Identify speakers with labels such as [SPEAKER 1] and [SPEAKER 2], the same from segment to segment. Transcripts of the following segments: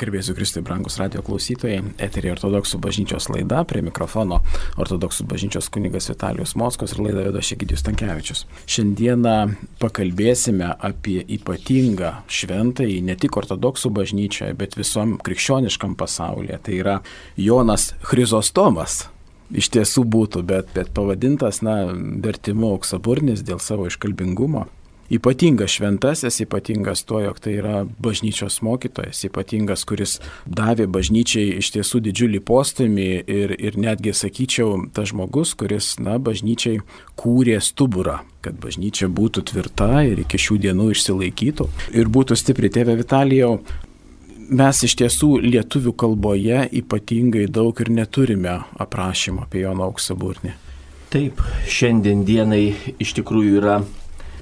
[SPEAKER 1] Gerbėsiu Kristui, brangus radio klausytojai, eterį ortodoksų bažnyčios laida, prie mikrofono ortodoksų bažnyčios kunigas Vitalijus Moskos ir laidą vedo Šekidijus Tankievičius. Šiandieną pakalbėsime apie ypatingą šventąjį ne tik ortodoksų bažnyčioje, bet visom krikščioniškam pasaulyje. Tai yra Jonas Chryzostomas. Iš tiesų būtų, bet, bet pavadintas, na, vertimu auksaburnis dėl savo iškalbingumo ypatingas šventasis, ypatingas tuo, jog tai yra bažnyčios mokytojas, ypatingas, kuris davė bažnyčiai iš tiesų didžiulį postumį ir, ir netgi, sakyčiau, tas žmogus, kuris, na, bažnyčiai kūrė stuburą kad bažnyčia būtų tvirta ir iki šių dienų išsilaikytų ir būtų stipri. Tėve Vitalijau, mes iš tiesų lietuvių kalboje ypatingai daug ir neturime aprašymo apie Joną auksaburnį.
[SPEAKER 2] Taip, šiandien dienai iš tikrųjų yra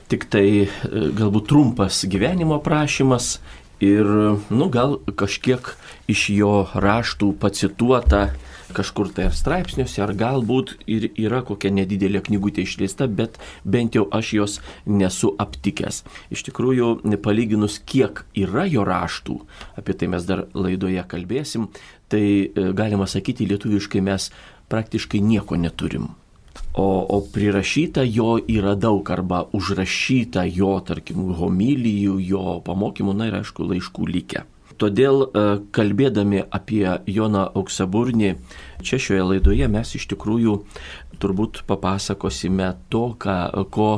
[SPEAKER 2] tik tai e, galbūt trumpas gyvenimo aprašymas ir, nu, gal kažkiek iš jo raštų pacituota kažkur tai ar straipsniuose, ar galbūt ir yra kokia nedidelė knygutė išleista, bet bent jau aš jos nesu aptikęs. Iš tikrųjų, palyginus, kiek yra jo raštų, apie tai mes dar laidoje kalbėsim, tai e, galima sakyti, lietuviškai mes praktiškai nieko neturim o, o prirašyta jo yra daug arba užrašyta jo, tarkim, homilijų, jo pamokymų, na ir aišku, laiškų likę. Todėl e, kalbėdami apie Joną Auksaburnį, čia šioje laidoje mes iš tikrųjų turbūt papasakosime to, ką, ko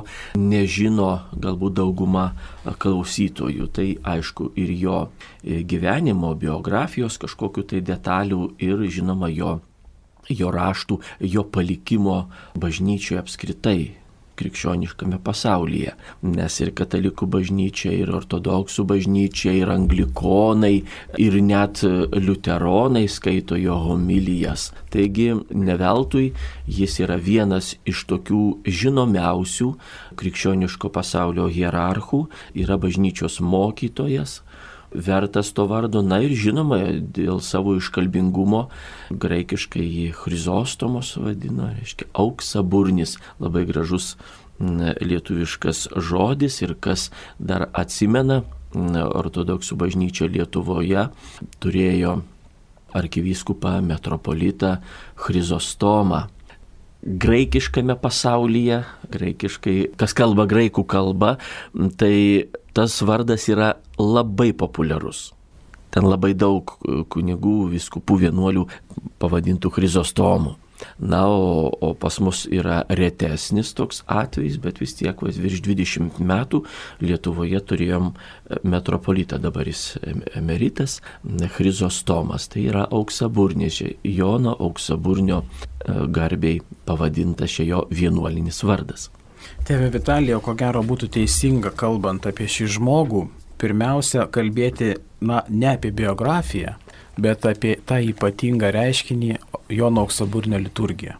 [SPEAKER 2] nežino galbūt dauguma klausytojų. Tai aišku ir jo gyvenimo, biografijos kažkokiu tai detalių ir žinoma jo jo raštų, jo palikimo bažnyčioje apskritai krikščioniškame pasaulyje. Nes ir katalikų bažnyčia, ir ortodoksų bažnyčia, ir anglikonai, ir net liuteronai skaito jo homilijas. Taigi neveltui jis yra vienas iš tokių žinomiausių krikščioniško pasaulio hierarchų, yra bažnyčios mokytojas, vertas to vardo, na ir žinoma, dėl savo iškalbingumo, graikiškai jį Chrizostomos vadina, reiškia auksaburnis, labai gražus lietuviškas žodis ir kas dar atsimena, ortodoksų bažnyčia Lietuvoje turėjo arkivyskupą metropolitą Chrizostomą graikiškame pasaulyje, graikiškai, kas kalba graikų kalba, tai tas vardas yra labai populiarus. Ten labai daug kunigų, viskupų vienuolių pavadintų Chrizostomų. Na, o, o pas mus yra retesnis toks atvejis, bet vis tiek virš 20 metų Lietuvoje turėjom e, metropolitą, dabar jis emeritas, Chrizostomas. Tai yra auksaburnis, Jono auksaburnio e, garbiai pavadintas šio vienuolinis vardas.
[SPEAKER 1] Tėve Vitalijo, ko gero būtų teisinga, kalbant apie šį žmogų, pirmiausia kalbėti, na, ne apie biografiją, bet apie tą ypatingą reiškinį Jono auksaburnio liturgiją.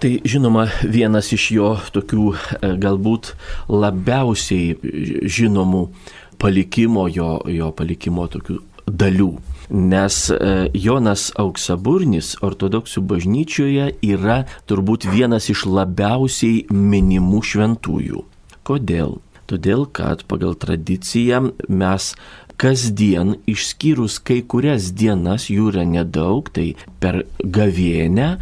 [SPEAKER 2] Tai žinoma, vienas iš jo tokių e, galbūt labiausiai žinomų palikimo, jo, jo palikimo tokių dalių. Nes e, Jonas Auksaburnis ortodoksų bažnyčioje yra turbūt vienas iš labiausiai minimų šventųjų. Kodėl? Todėl, kad pagal tradiciją mes kasdien, išskyrus kai kurias dienas, jų yra nedaug, tai per gavėnę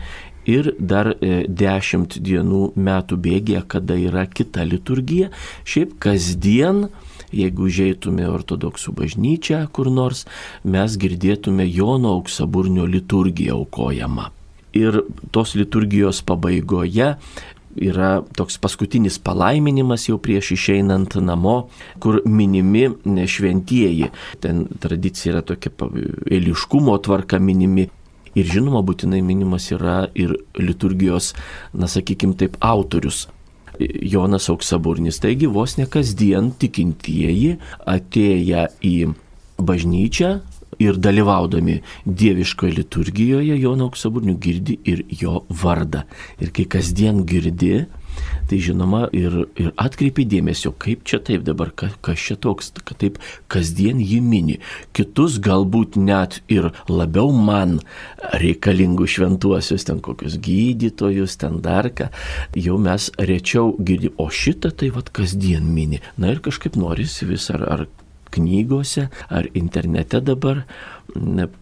[SPEAKER 2] ir dar e, dešimt dienų metų bėgėje, kada yra kita liturgija, šiaip kasdien jeigu žaitume ortodoksų bažnyčią kur nors, mes girdėtume Jono auksaburnio liturgiją aukojama. Ir tos liturgijos pabaigoje yra toks paskutinis palaiminimas jau prieš išeinant namo, kur minimi šventieji. Ten tradicija yra tokia eiliškumo tvarka minimi. Ir žinoma, būtinai minimas yra ir liturgijos, na sakykim taip, autorius. Jonas Auksaburnis. Taigi vos ne kasdien tikintieji atėję į bažnyčią, ir dalyvaudami dieviškoje liturgijoje Jono auksaburnių girdi ir jo vardą. Ir kai kasdien girdi, tai žinoma ir, ir atkreipi dėmesio, kaip čia taip dabar, ka, kas čia toks, kad taip kasdien jį mini. Kitus galbūt net ir labiau man reikalingų šventuosius, ten kokius gydytojus, ten dar ką, jau mes rečiau girdim, o šitą tai vad kasdien mini. Na ir kažkaip norisi vis ar, ar knygose ar internete dabar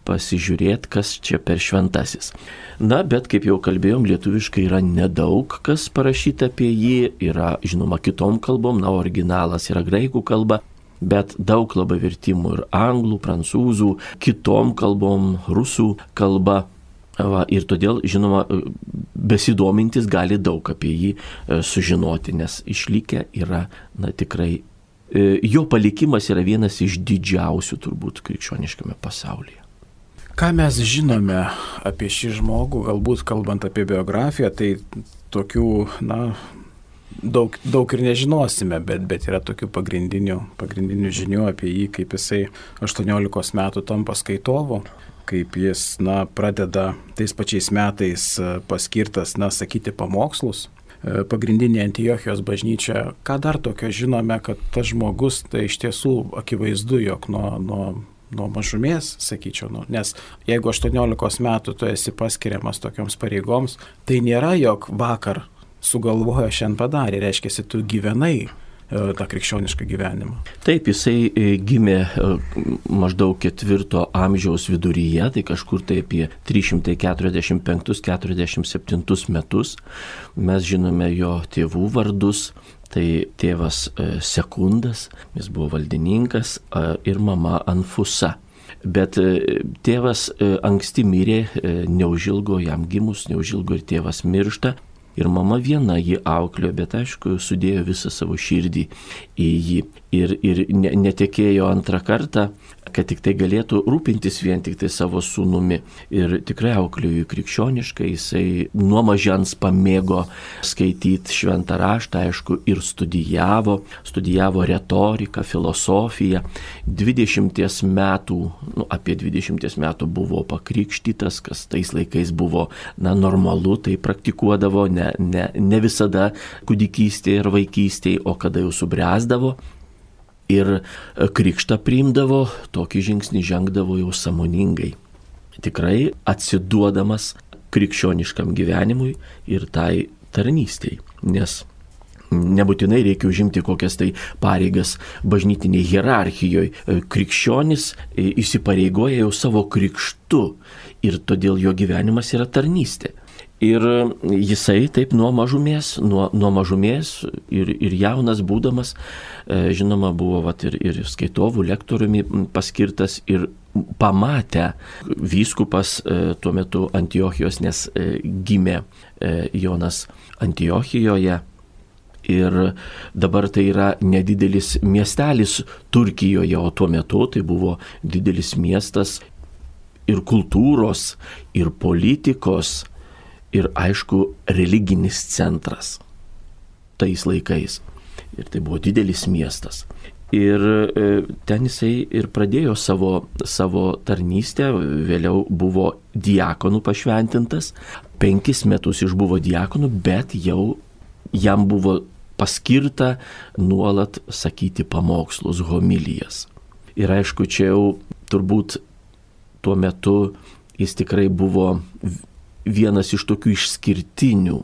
[SPEAKER 2] pasižiūrėti, kas čia per šventasis. Na, bet kaip jau kalbėjom, lietuviškai yra nedaug, kas parašyta apie jį, yra žinoma kitom kalbom, na, originalas yra graikų kalba, bet daug labai vertimų ir anglų, prancūzų, kitom kalbom, rusų kalba. Va, ir todėl, žinoma, besidomintis gali daug apie jį e, sužinoti, nes išlikę yra, na, tikrai jo palikimas yra vienas iš didžiausių turbūt krikščioniškame pasaulyje.
[SPEAKER 1] Ką mes žinome apie šį žmogų, galbūt kalbant apie biografiją, tai tokių, na, daug, daug ir nežinosime, bet, bet yra tokių pagrindinių, pagrindinių žinių apie jį, kaip jisai 18 metų tampa skaitovu, kaip jis, na, pradeda tais pačiais metais paskirtas, na, sakyti pamokslus, E, pagrindinė Antijochijos bažnyčia. Ką dar tokio žinome, kad tas žmogus tai iš tiesų akivaizdu, jog nuo, nuo, nuo mažumės, sakyčiau, nu, nes jeigu 18 metų tu esi paskiriamas tokioms pareigoms, tai nėra, jog vakar sugalvojo šiandien padarė, reiškia, tu gyvenai E, tą krikščionišką gyvenimą.
[SPEAKER 2] Taip, jisai e, gimė e, maždaug ketvirto amžiaus viduryje, tai kažkur tai apie 345-47 metus. Mes žinome jo tėvų vardus. Tai tėvas Sekundas, jis buvo valdininkas ir mama Anfusa. Bet tėvas anksti mirė, neužilgo jam gimus, neužilgo ir tėvas miršta. Ir mama viena jį auklėjo, bet aišku, sudėjo visą savo širdį į jį. Ir, ir netekėjo antrą kartą, kad tik tai galėtų rūpintis vien tik tai savo sūnumi. Ir tikrai auklėjų krikščioniškai, jisai nuo mažens pamėgo skaityti šventą raštą, aišku, ir studijavo, studijavo retoriką, filosofiją. 20 metų, nu, apie 20 metų buvo pakrikštytas, kas tais laikais buvo, na, normalu, tai praktikuodavo ne, ne, ne visada kūdikystėje ir vaikystėje, o kada jau subręsdavo ir e, krikštą priimdavo, tokį žingsnį žengdavo jau samoningai. Tikrai atsiduodamas krikščioniškam gyvenimui ir tai tarnystėjai, nes nebūtinai reikia užimti kokias tai pareigas bažnytiniai hierarchijoje. Krikščionis e, įsipareigoja jau savo krikštu ir todėl jo gyvenimas yra tarnystė. Ir jisai taip nuo mažumės, nuo, nuo mažumės ir, ir jaunas būdamas, e, žinoma, buvo vat, ir, ir skaitovų lektoriumi paskirtas ir pamatę vyskupas e, tuo metu Antiochijos, nes e, gimė Jonas Antiochijoje. Ir dabar tai yra nedidelis miestelis Turkijoje, o tuo metu tai buvo didelis miestas ir kultūros, ir politikos, ir aišku religinis centras tais laikais. Ir tai buvo didelis miestas. Ir e, ten jisai ir pradėjo savo, savo tarnystę, vėliau buvo diakonų pašventintas, penkis metus išbuvo diakonų, bet jau jam buvo paskirta nuolat sakyti pamokslus, homilijas. Ir aišku, čia jau turbūt tuo metu jis tikrai buvo vienas iš tokių išskirtinių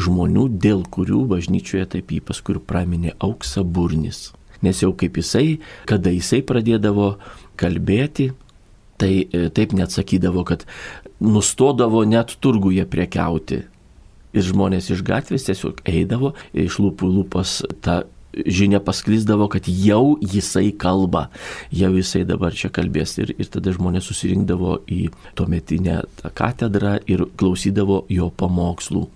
[SPEAKER 2] žmonių, dėl kurių bažnyčioje taip jį paskui ir praminė auksa burnis. Nes jau kaip jisai, kada jisai pradėdavo kalbėti, tai e, taip net sakydavo, kad nustodavo net turguje prekiauti. Ir žmonės iš gatvės tiesiog eidavo, iš lūpų lūpas tą žinia pasklisdavo, kad jau jisai kalba, jau jisai dabar čia kalbės ir, ir tada žmonės susirinkdavo į tuometinę katedrą ir klausydavo jo pamokslų.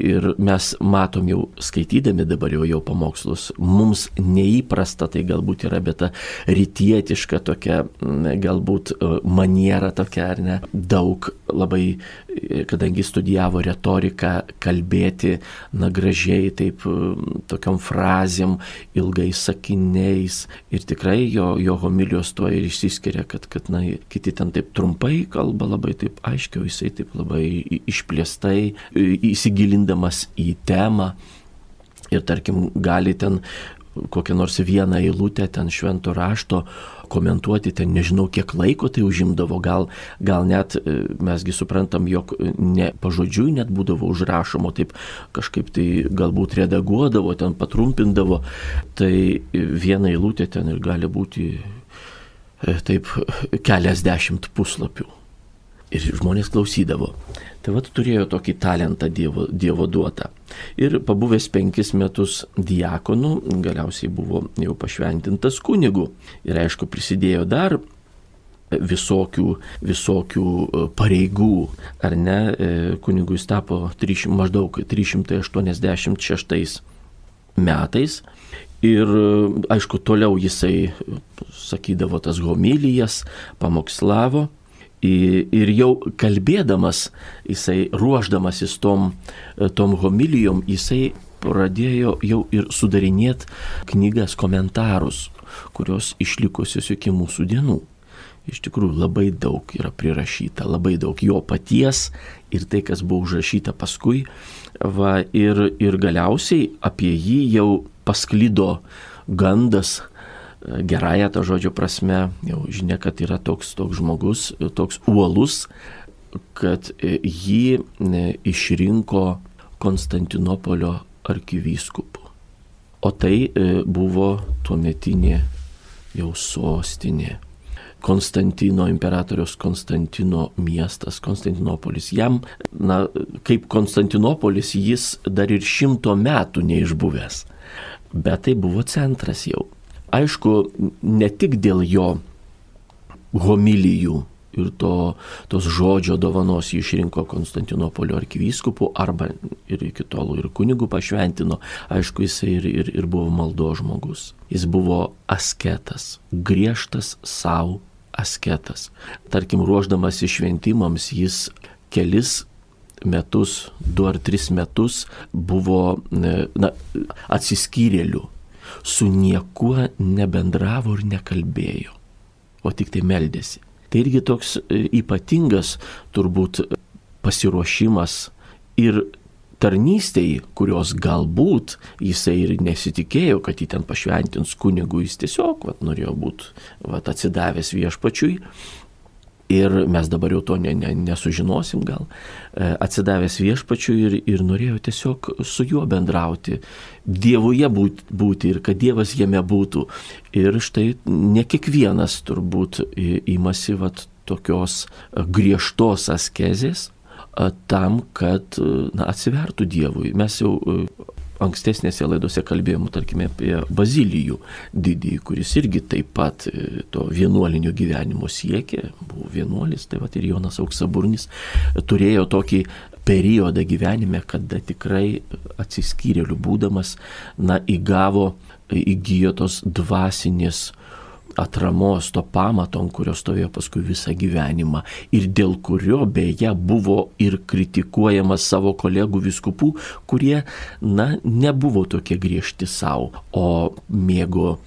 [SPEAKER 2] Ir mes matom jau skaitydami dabar jau jo pamokslus, mums neįprasta tai galbūt yra, bet ta rytietiška tokia galbūt e, maniera tokia, ar ne, daug labai, e, kadangi studijavo retoriką, kalbėti, na gražiai, taip, e, tokiam frazėm, ilgais sakiniais. Ir tikrai jo, jo homilijos tuo ir išsiskiria, kad, kad na, kiti ten taip trumpai kalba, labai taip aiškiai, jisai taip labai išplėstai įsigilinti gilindamas į temą. Ir tarkim gali ten kokią nors vieną eilutę ten švento rašto komentuoti, ten nežinau kiek laiko tai užimdavo, gal, gal net e, mesgi suprantam, jog ne pažodžiui net būdavo užrašomo, taip kažkaip tai galbūt redaguodavo, ten patrumpindavo, tai viena eilutė ten ir gali būti e, taip keliasdešimt puslapių. Ir žmonės klausydavo. Tai vad turėjo tokį talentą dievo, dievo duotą. Ir pabuvęs penkis metus diakonu, galiausiai buvo jau pašventintas kunigu. Ir aišku, prisidėjo dar visokių, visokių e, pareigų, ar ne, e, kunigui jis tapo 300, maždaug 386 metais. Ir aišku, toliau jisai sakydavo tas homilijas, pamokslavo. Ir jau kalbėdamas, jisai ruoždamasis tom, tom homilijom, jisai pradėjo jau ir sudarinėti knygas, komentarus, kurios išlikusios iki mūsų dienų iš tikrųjų labai daug yra prirašyta, labai daug jo paties ir tai, kas buvo užrašyta paskui. Va, ir, ir galiausiai apie jį jau pasklido gandas, gerąją to žodžio prasme, jau žinia, kad yra toks, toks žmogus, toks uolus, kad jį išrinko Konstantinopolio arkivyskupu. O tai buvo tuometinė jau sostinė Konstantino, imperatoriaus Konstantino miestas, Konstantinopolis. Jam, na, kaip Konstantinopolis, jis dar ir šimto metų neišbuvęs. Bet tai buvo centras jau. Aišku, ne tik dėl jo homilijų ir to, tos žodžio dovanos jį išrinko Konstantinopolio arkivyskupu arba ir iki tol ir kunigų pašventino, aišku, jisai ir, ir, ir buvo maldo žmogus. Jis buvo asketas, griežtas savo asketas. Tarkim, ruoždamas išventimams jis kelis metus, du ar tris metus buvo na, atsiskyrėlių, su niekuo nebendravo ir nekalbėjo, o tik tai meldėsi. Tai irgi toks e, ypatingas turbūt pasiruošimas ir tarnystėj, kurios galbūt jisai ir nesitikėjo, kad jį ten pašventins kunigų, jis tiesiog vat, norėjo būti atsidavęs viešpačiui. Ir mes dabar jau to ne, ne, nesužinosim gal. E, atsidavęs viešpačiui ir, ir norėjo tiesiog su juo bendrauti, Dievuje būti, būti ir kad Dievas jame būtų. Ir štai ne kiekvienas turbūt įmasi vat, tokios griežtos askezės, tam, kad na, atsivertų Dievui. Mes jau ankstesnėse laidose kalbėjome, tarkime, apie Bazilijų didįjį, kuris irgi taip pat to vienuolinio gyvenimo siekė, buvo vienuolis, tai va ir Jonas Auksaburnis turėjo tokį periodą gyvenime, kada tikrai atsiskyrėlių būdamas, na, įgavo, įgyjo tos dvasinės atramos, to pamato, ant kurio stovėjo paskui visą gyvenimą. Ir dėl kurio beje buvo ir kritikuojamas savo kolegų viskupų, kurie, na, nebuvo tokie griežti savo, o mėgo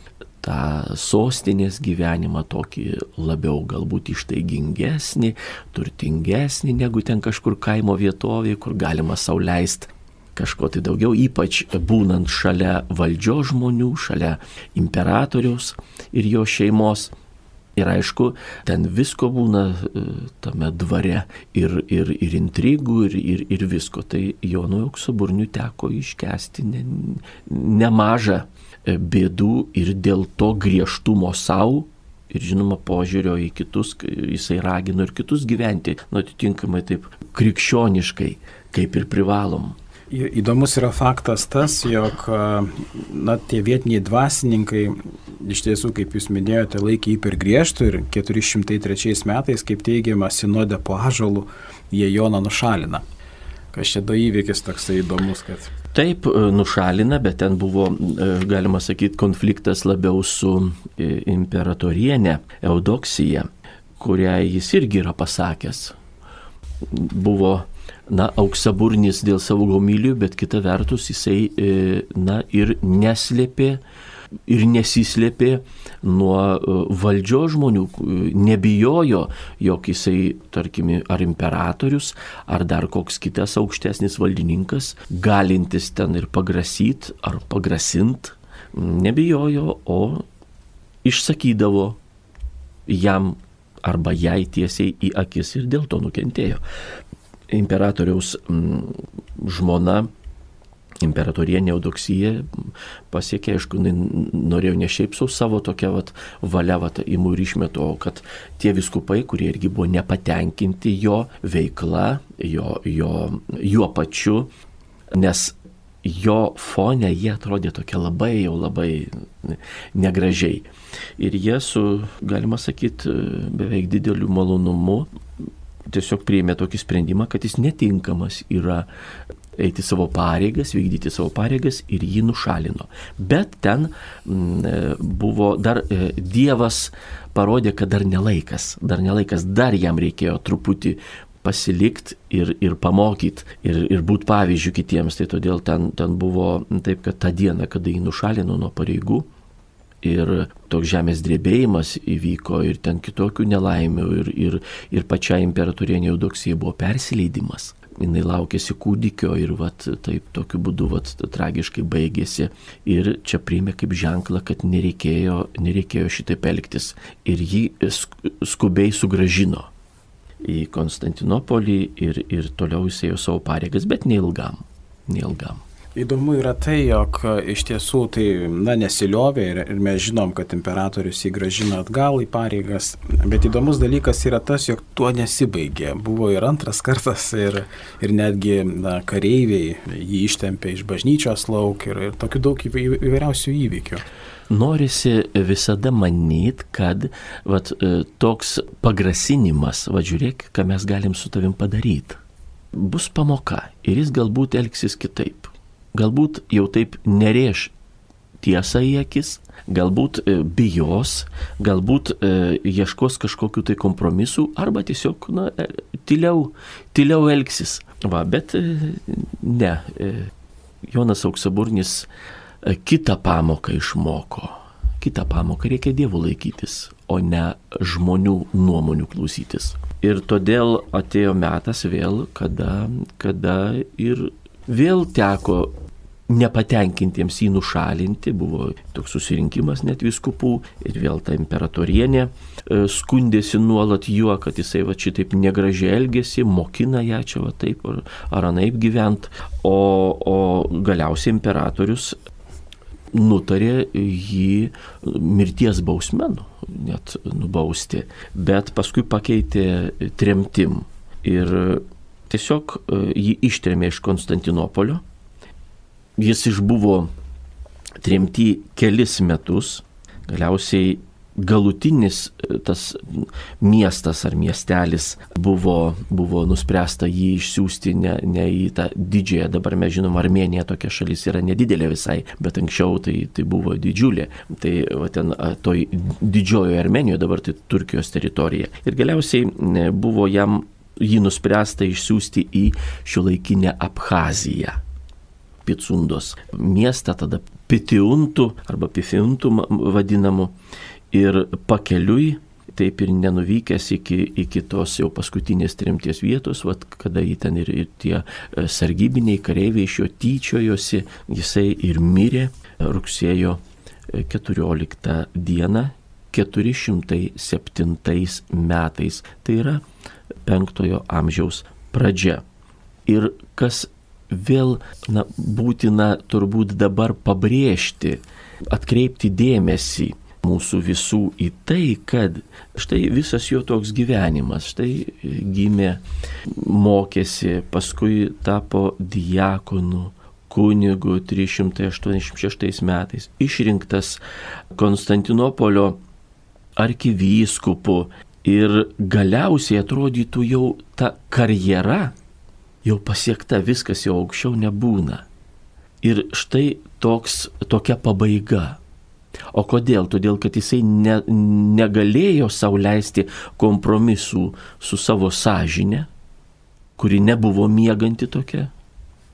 [SPEAKER 2] tą sostinės gyvenimą tokį labiau galbūt ištaigingesnį, turtingesnį negu ten kažkur kaimo vietovėje, kur galima sauliaisti kažko tai daugiau, ypač būnant šalia valdžios žmonių, šalia imperatoriaus ir jo šeimos. Ir aišku, ten visko būna e, tame dvare ir, ir, ir intrigų, ir, ir, ir visko. Tai Jonui Auksoburniu teko iškesti ne, nemažą e, bėdų ir dėl to griežtumo savo ir žinoma požiūrio į kitus, jisai ragino ir kitus gyventi, nu atitinkamai taip krikščioniškai, kaip ir privalom.
[SPEAKER 1] Įdomus yra faktas tas, jog na, tie vietiniai dvasininkai iš tiesų, kaip jūs minėjote, laikė jį per griežtų ir 403 metais, kaip teigiama, sinodė po ažalų, jie Joną nušalina. Kas čia do įvykis toksai įdomus, kad...
[SPEAKER 2] Taip, e, nušalina, bet ten buvo, e, galima sakyti, konfliktas labiau su e, imperatorienė Eudoksija, kurią jis irgi yra pasakęs. Buvo na, auksaburnis dėl savo gomilijų, bet kita vertus jisai, e, na, ir neslėpė ir nesislėpė nuo e, valdžios žmonių, nebijojo, jog jisai, tarkime, ar imperatorius, ar dar koks kitas aukštesnis valdininkas, galintis ten ir pagrasyt ar pagrasint, nebijojo, o išsakydavo jam arba jai tiesiai į akis ir dėl to nukentėjo imperatoriaus žmona imperatorienė Eudoksija pasiekė, aišku, norėjo ne šiaip su savo tokia vat, valia vat, įmų ir išmetu, o kad tie viskupai, kurie irgi buvo nepatenkinti jo veikla, jo, jo, juo pačiu, nes jo fone jie atrodė tokie labai jau labai negražiai. Ir jie su, galima sakyti, beveik dideliu malonumu tiesiog priėmė tokį sprendimą, kad jis netinkamas yra eiti savo pareigas, vykdyti savo pareigas ir jį nušalino. Bet ten mm, buvo dar e, Dievas parodė, kad dar nelaikas, dar nelaikas, dar jam reikėjo truputį pasilikti ir, ir pamokyti ir, ir būti pavyzdžių kitiems. Tai todėl ten, ten buvo taip, kad tą dieną, kada jį nušalino nuo pareigų, ir toks žemės drebėjimas įvyko ir ten kitokių nelaimių ir, ir, ir pačiai imperatorienė Eudoksija buvo persileidimas. Jis laukėsi kūdikio ir vat, taip tokiu būdu vat, tragiškai baigėsi. Ir čia priėmė kaip ženklą, kad nereikėjo, nereikėjo šitaip elgtis. Ir jį skubiai sugražino į Konstantinopolį ir, ir toliau jis ėjo savo pareigas, bet neilgam. neilgam.
[SPEAKER 1] Įdomu yra tai, jog e, iš tiesų tai, na, nesiliovė ir, ir mes žinom, kad imperatorius jį gražino atgal į pareigas, bet įdomus dalykas yra tas, jog tuo nesibaigė. Buvo ir antras kartas ir, ir netgi na, kareiviai jį ištempė iš bažnyčios lauk ir, ir tokių daug įvairiausių įvykių.
[SPEAKER 2] Norisi visada manyti, kad vat, e, toks pagrasinimas, va žiūrėk, ką mes galim su tavim padaryti, bus pamoka ir jis galbūt elgsis kitaip galbūt jau taip nerėž tiesą į akis, galbūt e, bijos, galbūt e, ieškos kažkokiu tai kompromisu arba tiesiog, na, e, tyliau, tyliau elgsis. Va, bet ne, Jonas Auksaburnis kitą pamoką išmoko. Kitą pamoką reikia dievų laikytis, o ne žmonių nuomonių klausytis. Ir todėl atėjo metas vėl, kada, kada ir vėl teko nepatenkintiems jį nušalinti, buvo toks susirinkimas net viskupų ir vėl ta imperatorienė e, skundėsi nuolat juo, kad jisai va šitaip negražiai elgesi, mokina ją čia va taip ar, ar anaip gyvent, o, o galiausiai imperatorius nutarė jį mirties bausmenu net nubausti, bet paskui pakeitė tremtim. Ir tiesiog e, jį ištrėmė iš Konstantinopolio Jis išbuvo tremti kelis metus, galiausiai galutinis e, tas miestas ar miestelis buvo, buvo nuspręsta jį išsiųsti ne, ne į tą didžiąją, dabar mes žinom, Armenija tokia šalis yra nedidelė visai, bet anksčiau tai, tai buvo didžiulė. Tai va, ten toj didžiojoje Armenijoje dabar tai Turkijos teritorija. Ir galiausiai e, buvo jam jį nuspręsta išsiųsti į šiuolaikinę Abhaziją. Picundos miestą, tada Pitiuntų arba Pifiuntų vadinamų. Ir pakeliui taip ir nenuvykęs iki, iki tos jau paskutinės trimties vietos, vat, kada jį ten ir, ir tie e, sargybiniai kareiviai iš jo tyčiojosi, jisai ir mirė rugsėjo 14 e, dieną 407 metais. Tai yra penktojo amžiaus pradžia. Ir kas vėl na, būtina turbūt dabar pabrėžti, atkreipti dėmesį mūsų visų į tai, kad štai visas jo toks gyvenimas, štai gimė, mokėsi, paskui tapo diakonu, kunigu 386 metais, išrinktas Konstantinopolio arkivyskupu ir galiausiai atrodytų jau ta karjera jau pasiekta, viskas jau aukščiau nebūna. Ir štai toks, tokia pabaiga. O kodėl? Todėl, kad jisai ne, negalėjo sauliaisti kompromisų su savo sąžinė, kuri nebuvo mėganti tokia,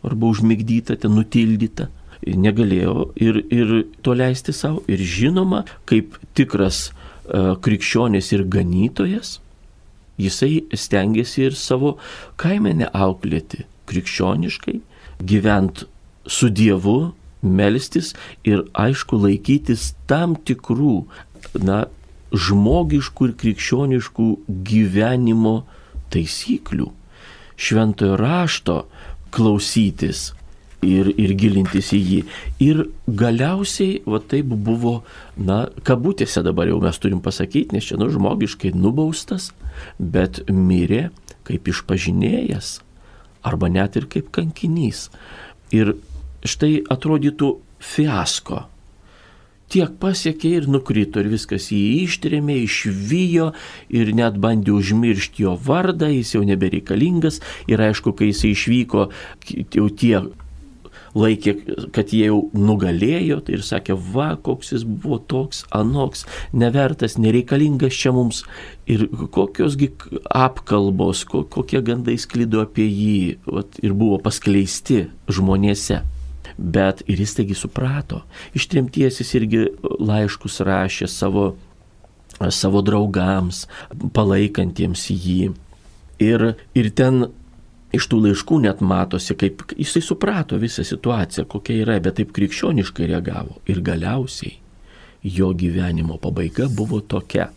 [SPEAKER 2] arba užmigdyta, ten nutildyta. Negalėjo ir, ir to leisti savo. Ir žinoma, kaip tikras krikščionis ir ganytojas, jisai stengiasi ir savo kaimenę auklėti krikščioniškai, gyvent su Dievu, melstis ir aišku laikytis tam tikrų, na, žmogiškų ir krikščioniškų gyvenimo taisyklių. Šventojo rašto klausytis, ir, ir gilintis į jį. Ir galiausiai, va taip buvo, na, kabutėse dabar jau mes turim pasakyti, nes čia, nu, žmogiškai nubaustas, bet mirė kaip išpažinėjas arba net ir kaip kankinys. Ir štai atrodytų fiasko. Tiek pasiekė ir nukrito ir viskas jį ištrėmė, išvyjo ir net bandė užmiršti jo vardą, jis jau nebereikalingas ir aišku, kai jis išvyko, jau tie laikė, kad jie jau nugalėjo tai ir sakė, va, koks jis buvo toks, anoks, nevertas, nereikalingas čia mums. Ir kokiosgi apkalbos, kokie gandai sklido apie jį vat, ir buvo paskleisti žmonėse. Bet ir jis taigi suprato. Iš tremties jis irgi laiškus rašė savo, savo draugams, palaikantiems jį. Ir, ir ten iš tų laiškų net matosi, kaip jisai suprato visą situaciją, kokia yra, bet taip krikščioniškai reagavo. Ir galiausiai jo gyvenimo pabaiga buvo tokia,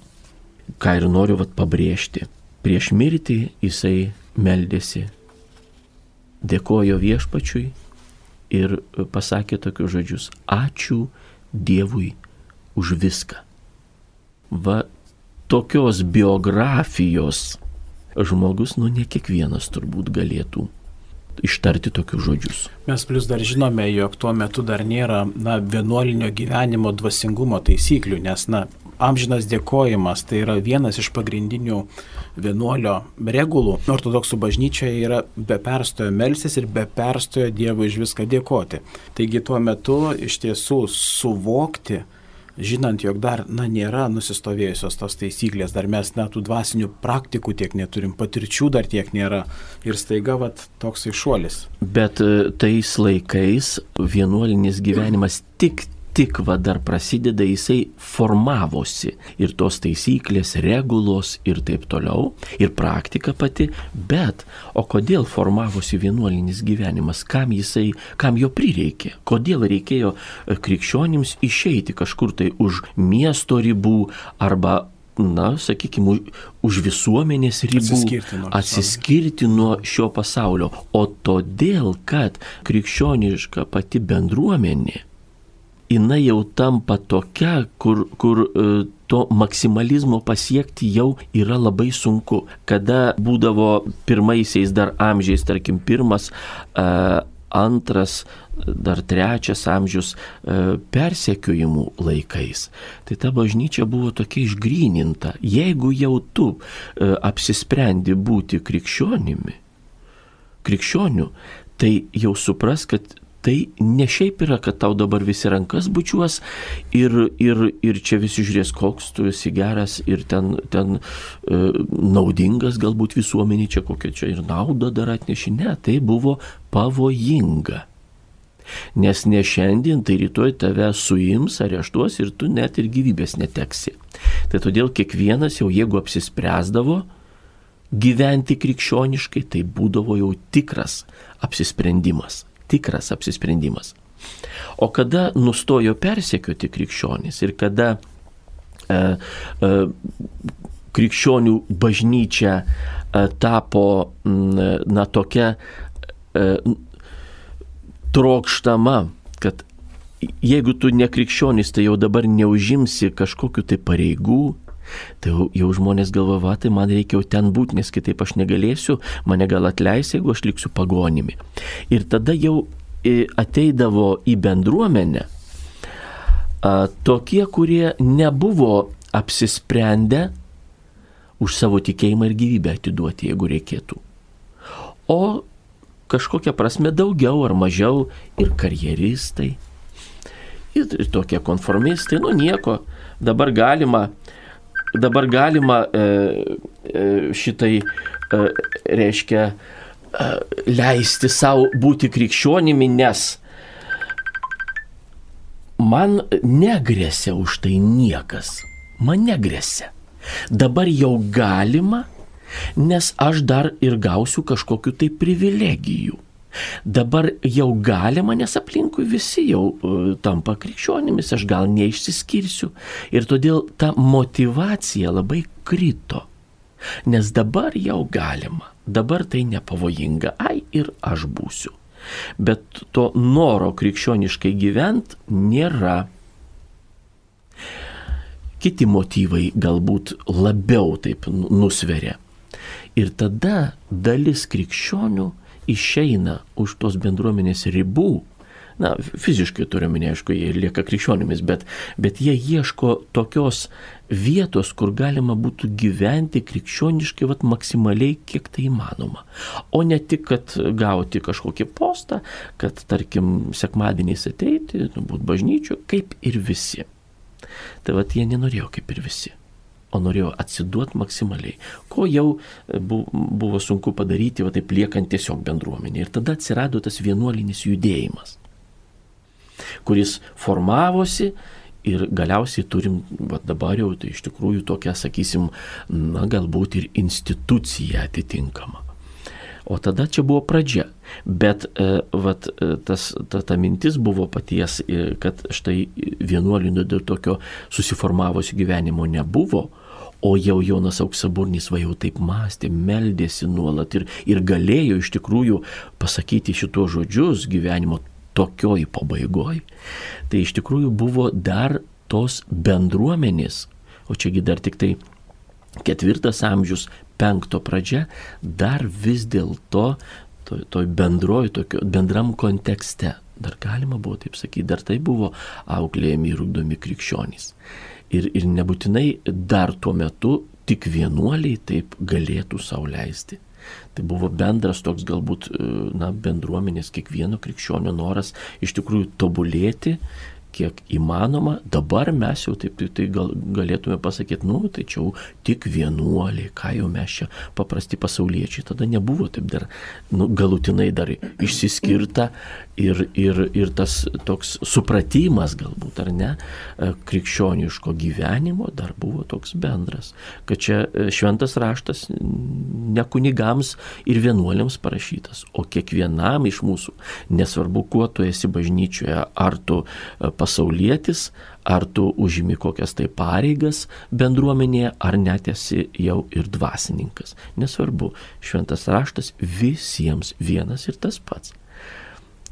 [SPEAKER 2] ką ir noriu vat pabrėžti. Prieš mirtį jisai meldėsi, dėkojo viešpačiui ir pasakė tokius žodžius - ačiū Dievui už viską. Va tokios biografijos žmogus, nu ne kiekvienas turbūt galėtų ištarti tokius žodžius.
[SPEAKER 1] Mes plus dar žinome, jog tuo metu dar nėra na, vienuolinio gyvenimo dvasingumo taisyklių, nes na, amžinas dėkojimas tai yra vienas iš pagrindinių vienuolio regulų. Ortodoksų bažnyčioje yra be perstojo melsis ir be perstojo Dievui už viską dėkoti. Taigi tuo metu iš tiesų suvokti, žinant, jog dar, na, nėra nusistovėjusios tos taisyklės, dar mes, na, tų dvasinių praktikų tiek neturim, patirčių dar tiek nėra ir staiga, vat, toksai šuolis.
[SPEAKER 2] Bet e, tais laikais vienuolinis gyvenimas tik tik va dar prasideda, jisai formavosi ir tos taisyklės, regulos ir taip toliau, ir praktika pati, bet o kodėl formavosi vienuolinis gyvenimas, kam jisai, kam jo prireikė, kodėl reikėjo e, krikščionims išeiti kažkur tai už miesto ribų arba na, sakykime, už visuomenės ribų
[SPEAKER 1] atsiskirti nuo,
[SPEAKER 2] atsiskirti nuo šio pasaulio. O todėl, kad krikščioniška pati bendruomenė jinai jau tampa tokia, kur, kur e, to maksimalizmo pasiekti jau yra labai sunku. Kada būdavo pirmaisiais dar amžiais, tarkim, pirmas, e, antras, dar trečias amžius e, persekiojimų laikais. Tai ta bažnyčia buvo tokia išgryninta. Jeigu jau tu apsisprendi būti krikščionimi, krikščioniu, tai jau supras, kad tai ne šiaip yra, kad tau dabar visi rankas bučiuos ir, ir, ir čia visi žiūrės, koks tu esi geras ir ten, ten e, naudingas galbūt visuomenė, čia kokia čia ir naudą dar atneši. Ne, tai buvo pavojinga. Nes ne šiandien, tai rytoj tave suims, areštuos ir tu net ir gyvybės neteksi. Tai todėl kiekvienas jau jeigu apsispręsdavo gyventi krikščioniškai, tai būdavo jau tikras apsisprendimas tikras apsisprendimas. O kada nustojo persekioti krikščionys ir kada e, e, krikščionių bažnyčia e, tapo na tokia e, trokštama, kad jeigu tu ne krikščionis, tai jau dabar neužimsi kažkokiu tai pareigų, Tai jau, jau žmonės galvoja, tai man reikia jau ten būti, nes kitaip aš negalėsiu, mane gal atleis, jeigu aš liksiu pagonimi. Ir tada jau ateidavo į bendruomenę a, tokie, kurie nebuvo apsisprendę už savo tikėjimą ir gyvybę atiduoti, jeigu reikėtų. O kažkokia prasme daugiau ar mažiau ir karjeristai, ir, ir tokie konformistai, nu nieko, dabar galima dabar galima e, e, šitai, e, reiškia, leisti savo būti krikščionimi, nes man negrėsia už tai niekas. Man negrėsia. Dabar jau galima, nes aš dar ir gausiu kažkokiu tai privilegijų. Dabar jau galima, nes aplinkui visi jau uh, tampa krikščionimis, aš gal neišsiskirsiu. Ir todėl ta motivacija labai krito. Nes dabar jau galima, dabar tai nepavojinga, ai ir aš būsiu. bet to noro krikščioniškai gyventi nėra. Kiti motyvai galbūt labiau taip nusveria. Ir tada dalis krikščionių išeina už tos bendruomenės ribų na, fiziškai turime, aišku, jie lieka krikščionimis, bet, bet jie ieško tokios vietos, kur galima būtų gyventi krikščioniškai, vat, maksimaliai, kiek tai įmanoma. O ne tik, kad gauti kažkokį postą, kad, tarkim, sekmadieniais ateiti, nu, būti bažnyčiu, kaip ir visi. Tai vat jie nenorėjo kaip ir visi o norėjo atsiduoti maksimaliai, ko jau buvo sunku padaryti, va taip liekant tiesiog bendruomenė. Ir tada atsirado tas vienuolinis judėjimas kuris formavosi ir galiausiai turim, va dabar jau tai iš tikrųjų tokia, sakysim, na galbūt ir institucija atitinkama. O tada čia buvo pradžia. Bet e, vat, e, tas, ta, ta mintis buvo paties, e, kad štai vienuolinio dėl tokio susiformavusio gyvenimo nebuvo, o jau Jonas Auksaburnis va jau taip mąstė, meldėsi nuolat ir, ir galėjo iš tikrųjų pasakyti šitos žodžius gyvenimo tokioj pabaigoj, tai iš tikrųjų buvo dar tos bendruomenės, o čiagi dar tik tai ketvirtas amžius, penkto pradžia, dar vis dėlto toj, toj bendroj, tokio, bendram kontekste, dar galima buvo taip sakyti, dar tai buvo auklėjami ir ugdomi krikščionys. Ir, ir nebūtinai dar tuo metu tik vienuoliai taip galėtų sauliaisti. Tai buvo bendras toks galbūt na, bendruomenės kiekvieno krikščionio noras iš tikrųjų tobulėti, kiek įmanoma. Dabar mes jau taip tai, tai gal, galėtume pasakyti, nu, tai čia jau tik vienuoliai, ką jau mes čia paprasti pasauliečiai. Tada nebuvo taip dar nu, galutinai dar išsiskirta ir, ir, ir tas toks supratimas galbūt, ar ne, e, krikščioniško gyvenimo dar buvo toks bendras. Kad čia e, šventas raštas ne kunigams ir vienuoliams parašytas, o kiekvienam iš mūsų, nesvarbu, kuo tu esi bažnyčioje, ar tu pasauliečiai, pasaulietis, ar tu užimi kokias tai pareigas bendruomenėje, ar net esi jau ir dvasininkas. Nesvarbu, šventas raštas visiems vienas ir tas pats.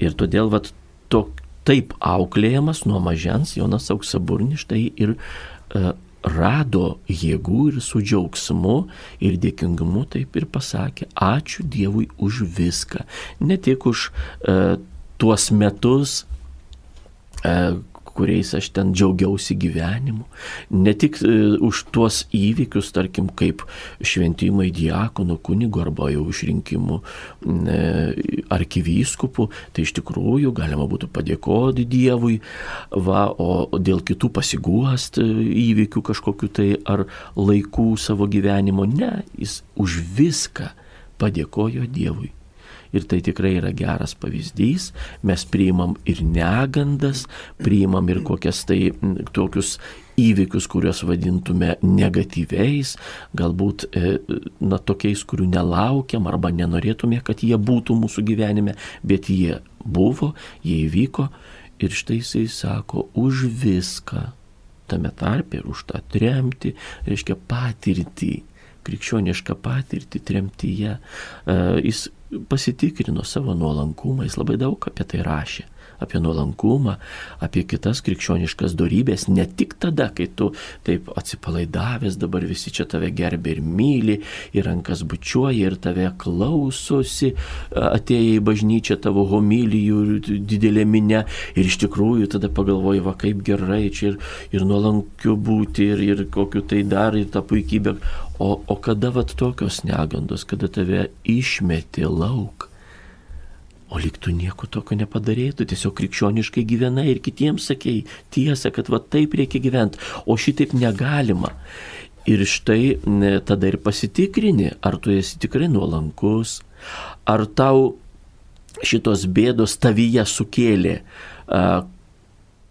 [SPEAKER 2] Ir todėl vat, to, taip auklėjamas nuo mažens Jonas Auksaburnis štai ir uh, rado jėgų ir su džiaugsmu ir dėkingumu taip ir pasakė, ačiū Dievui už viską. Ne tik už uh, tuos metus, E, kuriais aš ten džiaugiausi gyvenimu. Ne tik e, už tuos įvykius, tarkim, kaip šventimai diakonų kunigo arba jau išrinkimų e, arkivyskupų, tai iš tikrųjų galima būtų padėkoti Dievui, va, o dėl kitų pasiguost įvykių kažkokiu tai ar laikų savo gyvenimo, ne, jis už viską padėkojo Dievui. Ir tai tikrai yra geras pavyzdys. Mes priimam ir negandas, priimam ir kokias tai tokius įvykius, kuriuos vadintume negatyviais, galbūt e, na, tokiais, kurių nelaukiam arba nenorėtume, kad jie būtų mūsų gyvenime, bet jie buvo, jie įvyko ir štai jisai sako už viską, tame tarpe ir už tą tremti, reiškia patirtį, krikščionišką patirtį tremtyje. E, jis pasitikrino savo nuolankumą, jis labai daug apie tai rašė apie nuolankumą, apie kitas krikščioniškas darybės, ne tik tada, kai tu taip atsipalaidavęs, dabar visi čia tave gerbė ir myli, ir rankas bučiuoja, ir tave klausosi, atėję į bažnyčią tavo homilijų didelė minė, ir iš tikrųjų tada pagalvoji, va kaip gerai čia ir, ir nuolankiu būti, ir, ir kokiu tai dar, ir tą puikybę, O, o kada vat tokios negandos, kada tave išmeti lauk, o lyg tu nieko tokio nepadarėjai, tu tiesiog krikščioniškai gyvenai ir kitiems sakėjai tiesą, kad va taip reikia gyventi, o šitaip negalima. Ir štai tada ir pasitikrini, ar tu esi tikrai nuolankus, ar tau šitos bėdos tavyje sukėlė a,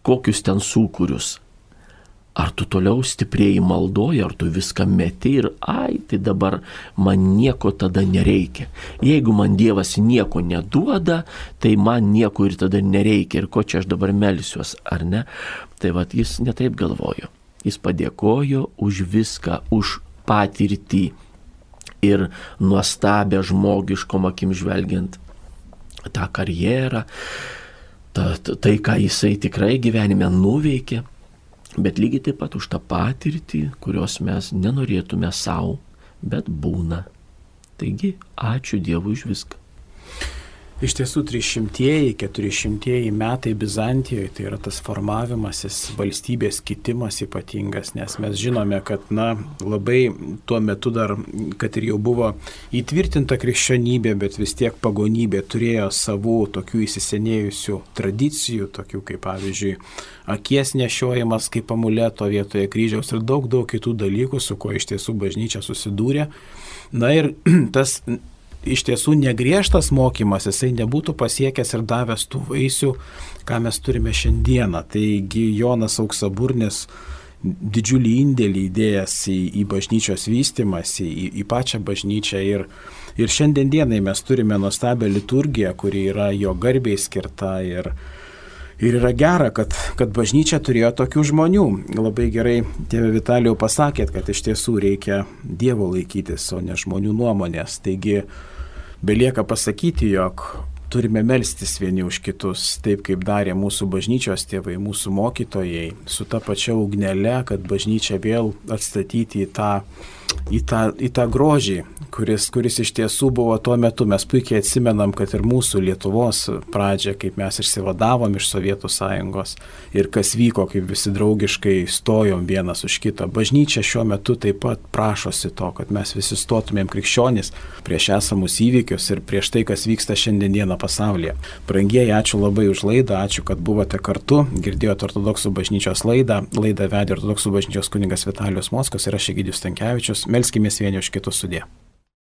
[SPEAKER 2] kokius ten sūkurius, Ar tu toliau stipriai maldoji, ar tu viską meti ir, ai, tai dabar man nieko tada nereikia. Jeigu man Dievas nieko neduoda, tai man nieko ir tada nereikia. Ir ko čia aš dabar melsiuos, ar ne? Tai vad jis netaip galvojo. Jis padėkojo už viską, už patirtį ir nuostabę žmogiškom akim žvelgiant tą karjerą, ta, ta, tai, ką jisai tikrai gyvenime nuveikė, bet lygiai taip pat už tą patirtį, kurios mes nenorėtume savo, bet būna. Taigi, ačiū Dievui už viską.
[SPEAKER 1] Iš tiesų 300-ieji, 400-ieji metai Bizantijoje tai yra tas formavimasis, valstybės kitimas ypatingas, nes mes žinome, kad na, labai tuo metu dar, kad ir jau buvo įtvirtinta krikščionybė, bet vis tiek pagonybė turėjo savų tokių įsisenėjusių tradicijų, tokių kaip pavyzdžiui akies nešiojimas kaip amuleto vietoje kryžiaus ir daug daug kitų dalykų, su kuo iš tiesų bažnyčia susidūrė. Na ir tas iš tiesų negriežtas mokymas, jisai nebūtų pasiekęs ir davęs tų vaisių, ką mes turime šiandieną. Taigi Jonas Auksaburnis didžiulį indėlį įdėjęs į, į bažnyčios vystimąsi, į, į pačią bažnyčią ir, ir šiandien dienai mes turime nuostabią liturgiją, kuri yra jo garbiai skirta ir, Ir yra gera, kad, kad bažnyčia turėjo tokių žmonių. Labai gerai tėvė Vitalijau pasakėt, kad iš tiesų reikia Dievo laikytis, o ne žmonių nuomonės. Taigi Belieka pasakyti, jog turime melstis vieni už kitus, taip kaip darė mūsų bažnyčios tėvai, mūsų mokytojai, su ta pačia ugnele, kad bažnyčia vėl atstatyti į tą į tą, į tą grožį, kuris, kuris iš tiesų buvo tuo metu. Mes puikiai atsimenam, kad ir mūsų Lietuvos pradžia, kaip mes išsivadavom iš Sovietų sąjungos ir kas vyko, kaip visi draugiškai stojom vienas už kitą. Bažnyčia šiuo metu taip pat prašosi to, kad mes visi stotumėm krikščionis prieš esamus įvykius ir prieš tai, kas vyksta šiandieną pasaulyje. Brangieji, ačiū labai už laidą, ačiū, kad buvote kartu, girdėjote ortodoksų bažnyčios laidą. Laidą vedė ortodoksų bažnyčios kuningas Vitalijus Moskos ir aš Egidijus Tankievičius. Melskime vieni už kitus sudė.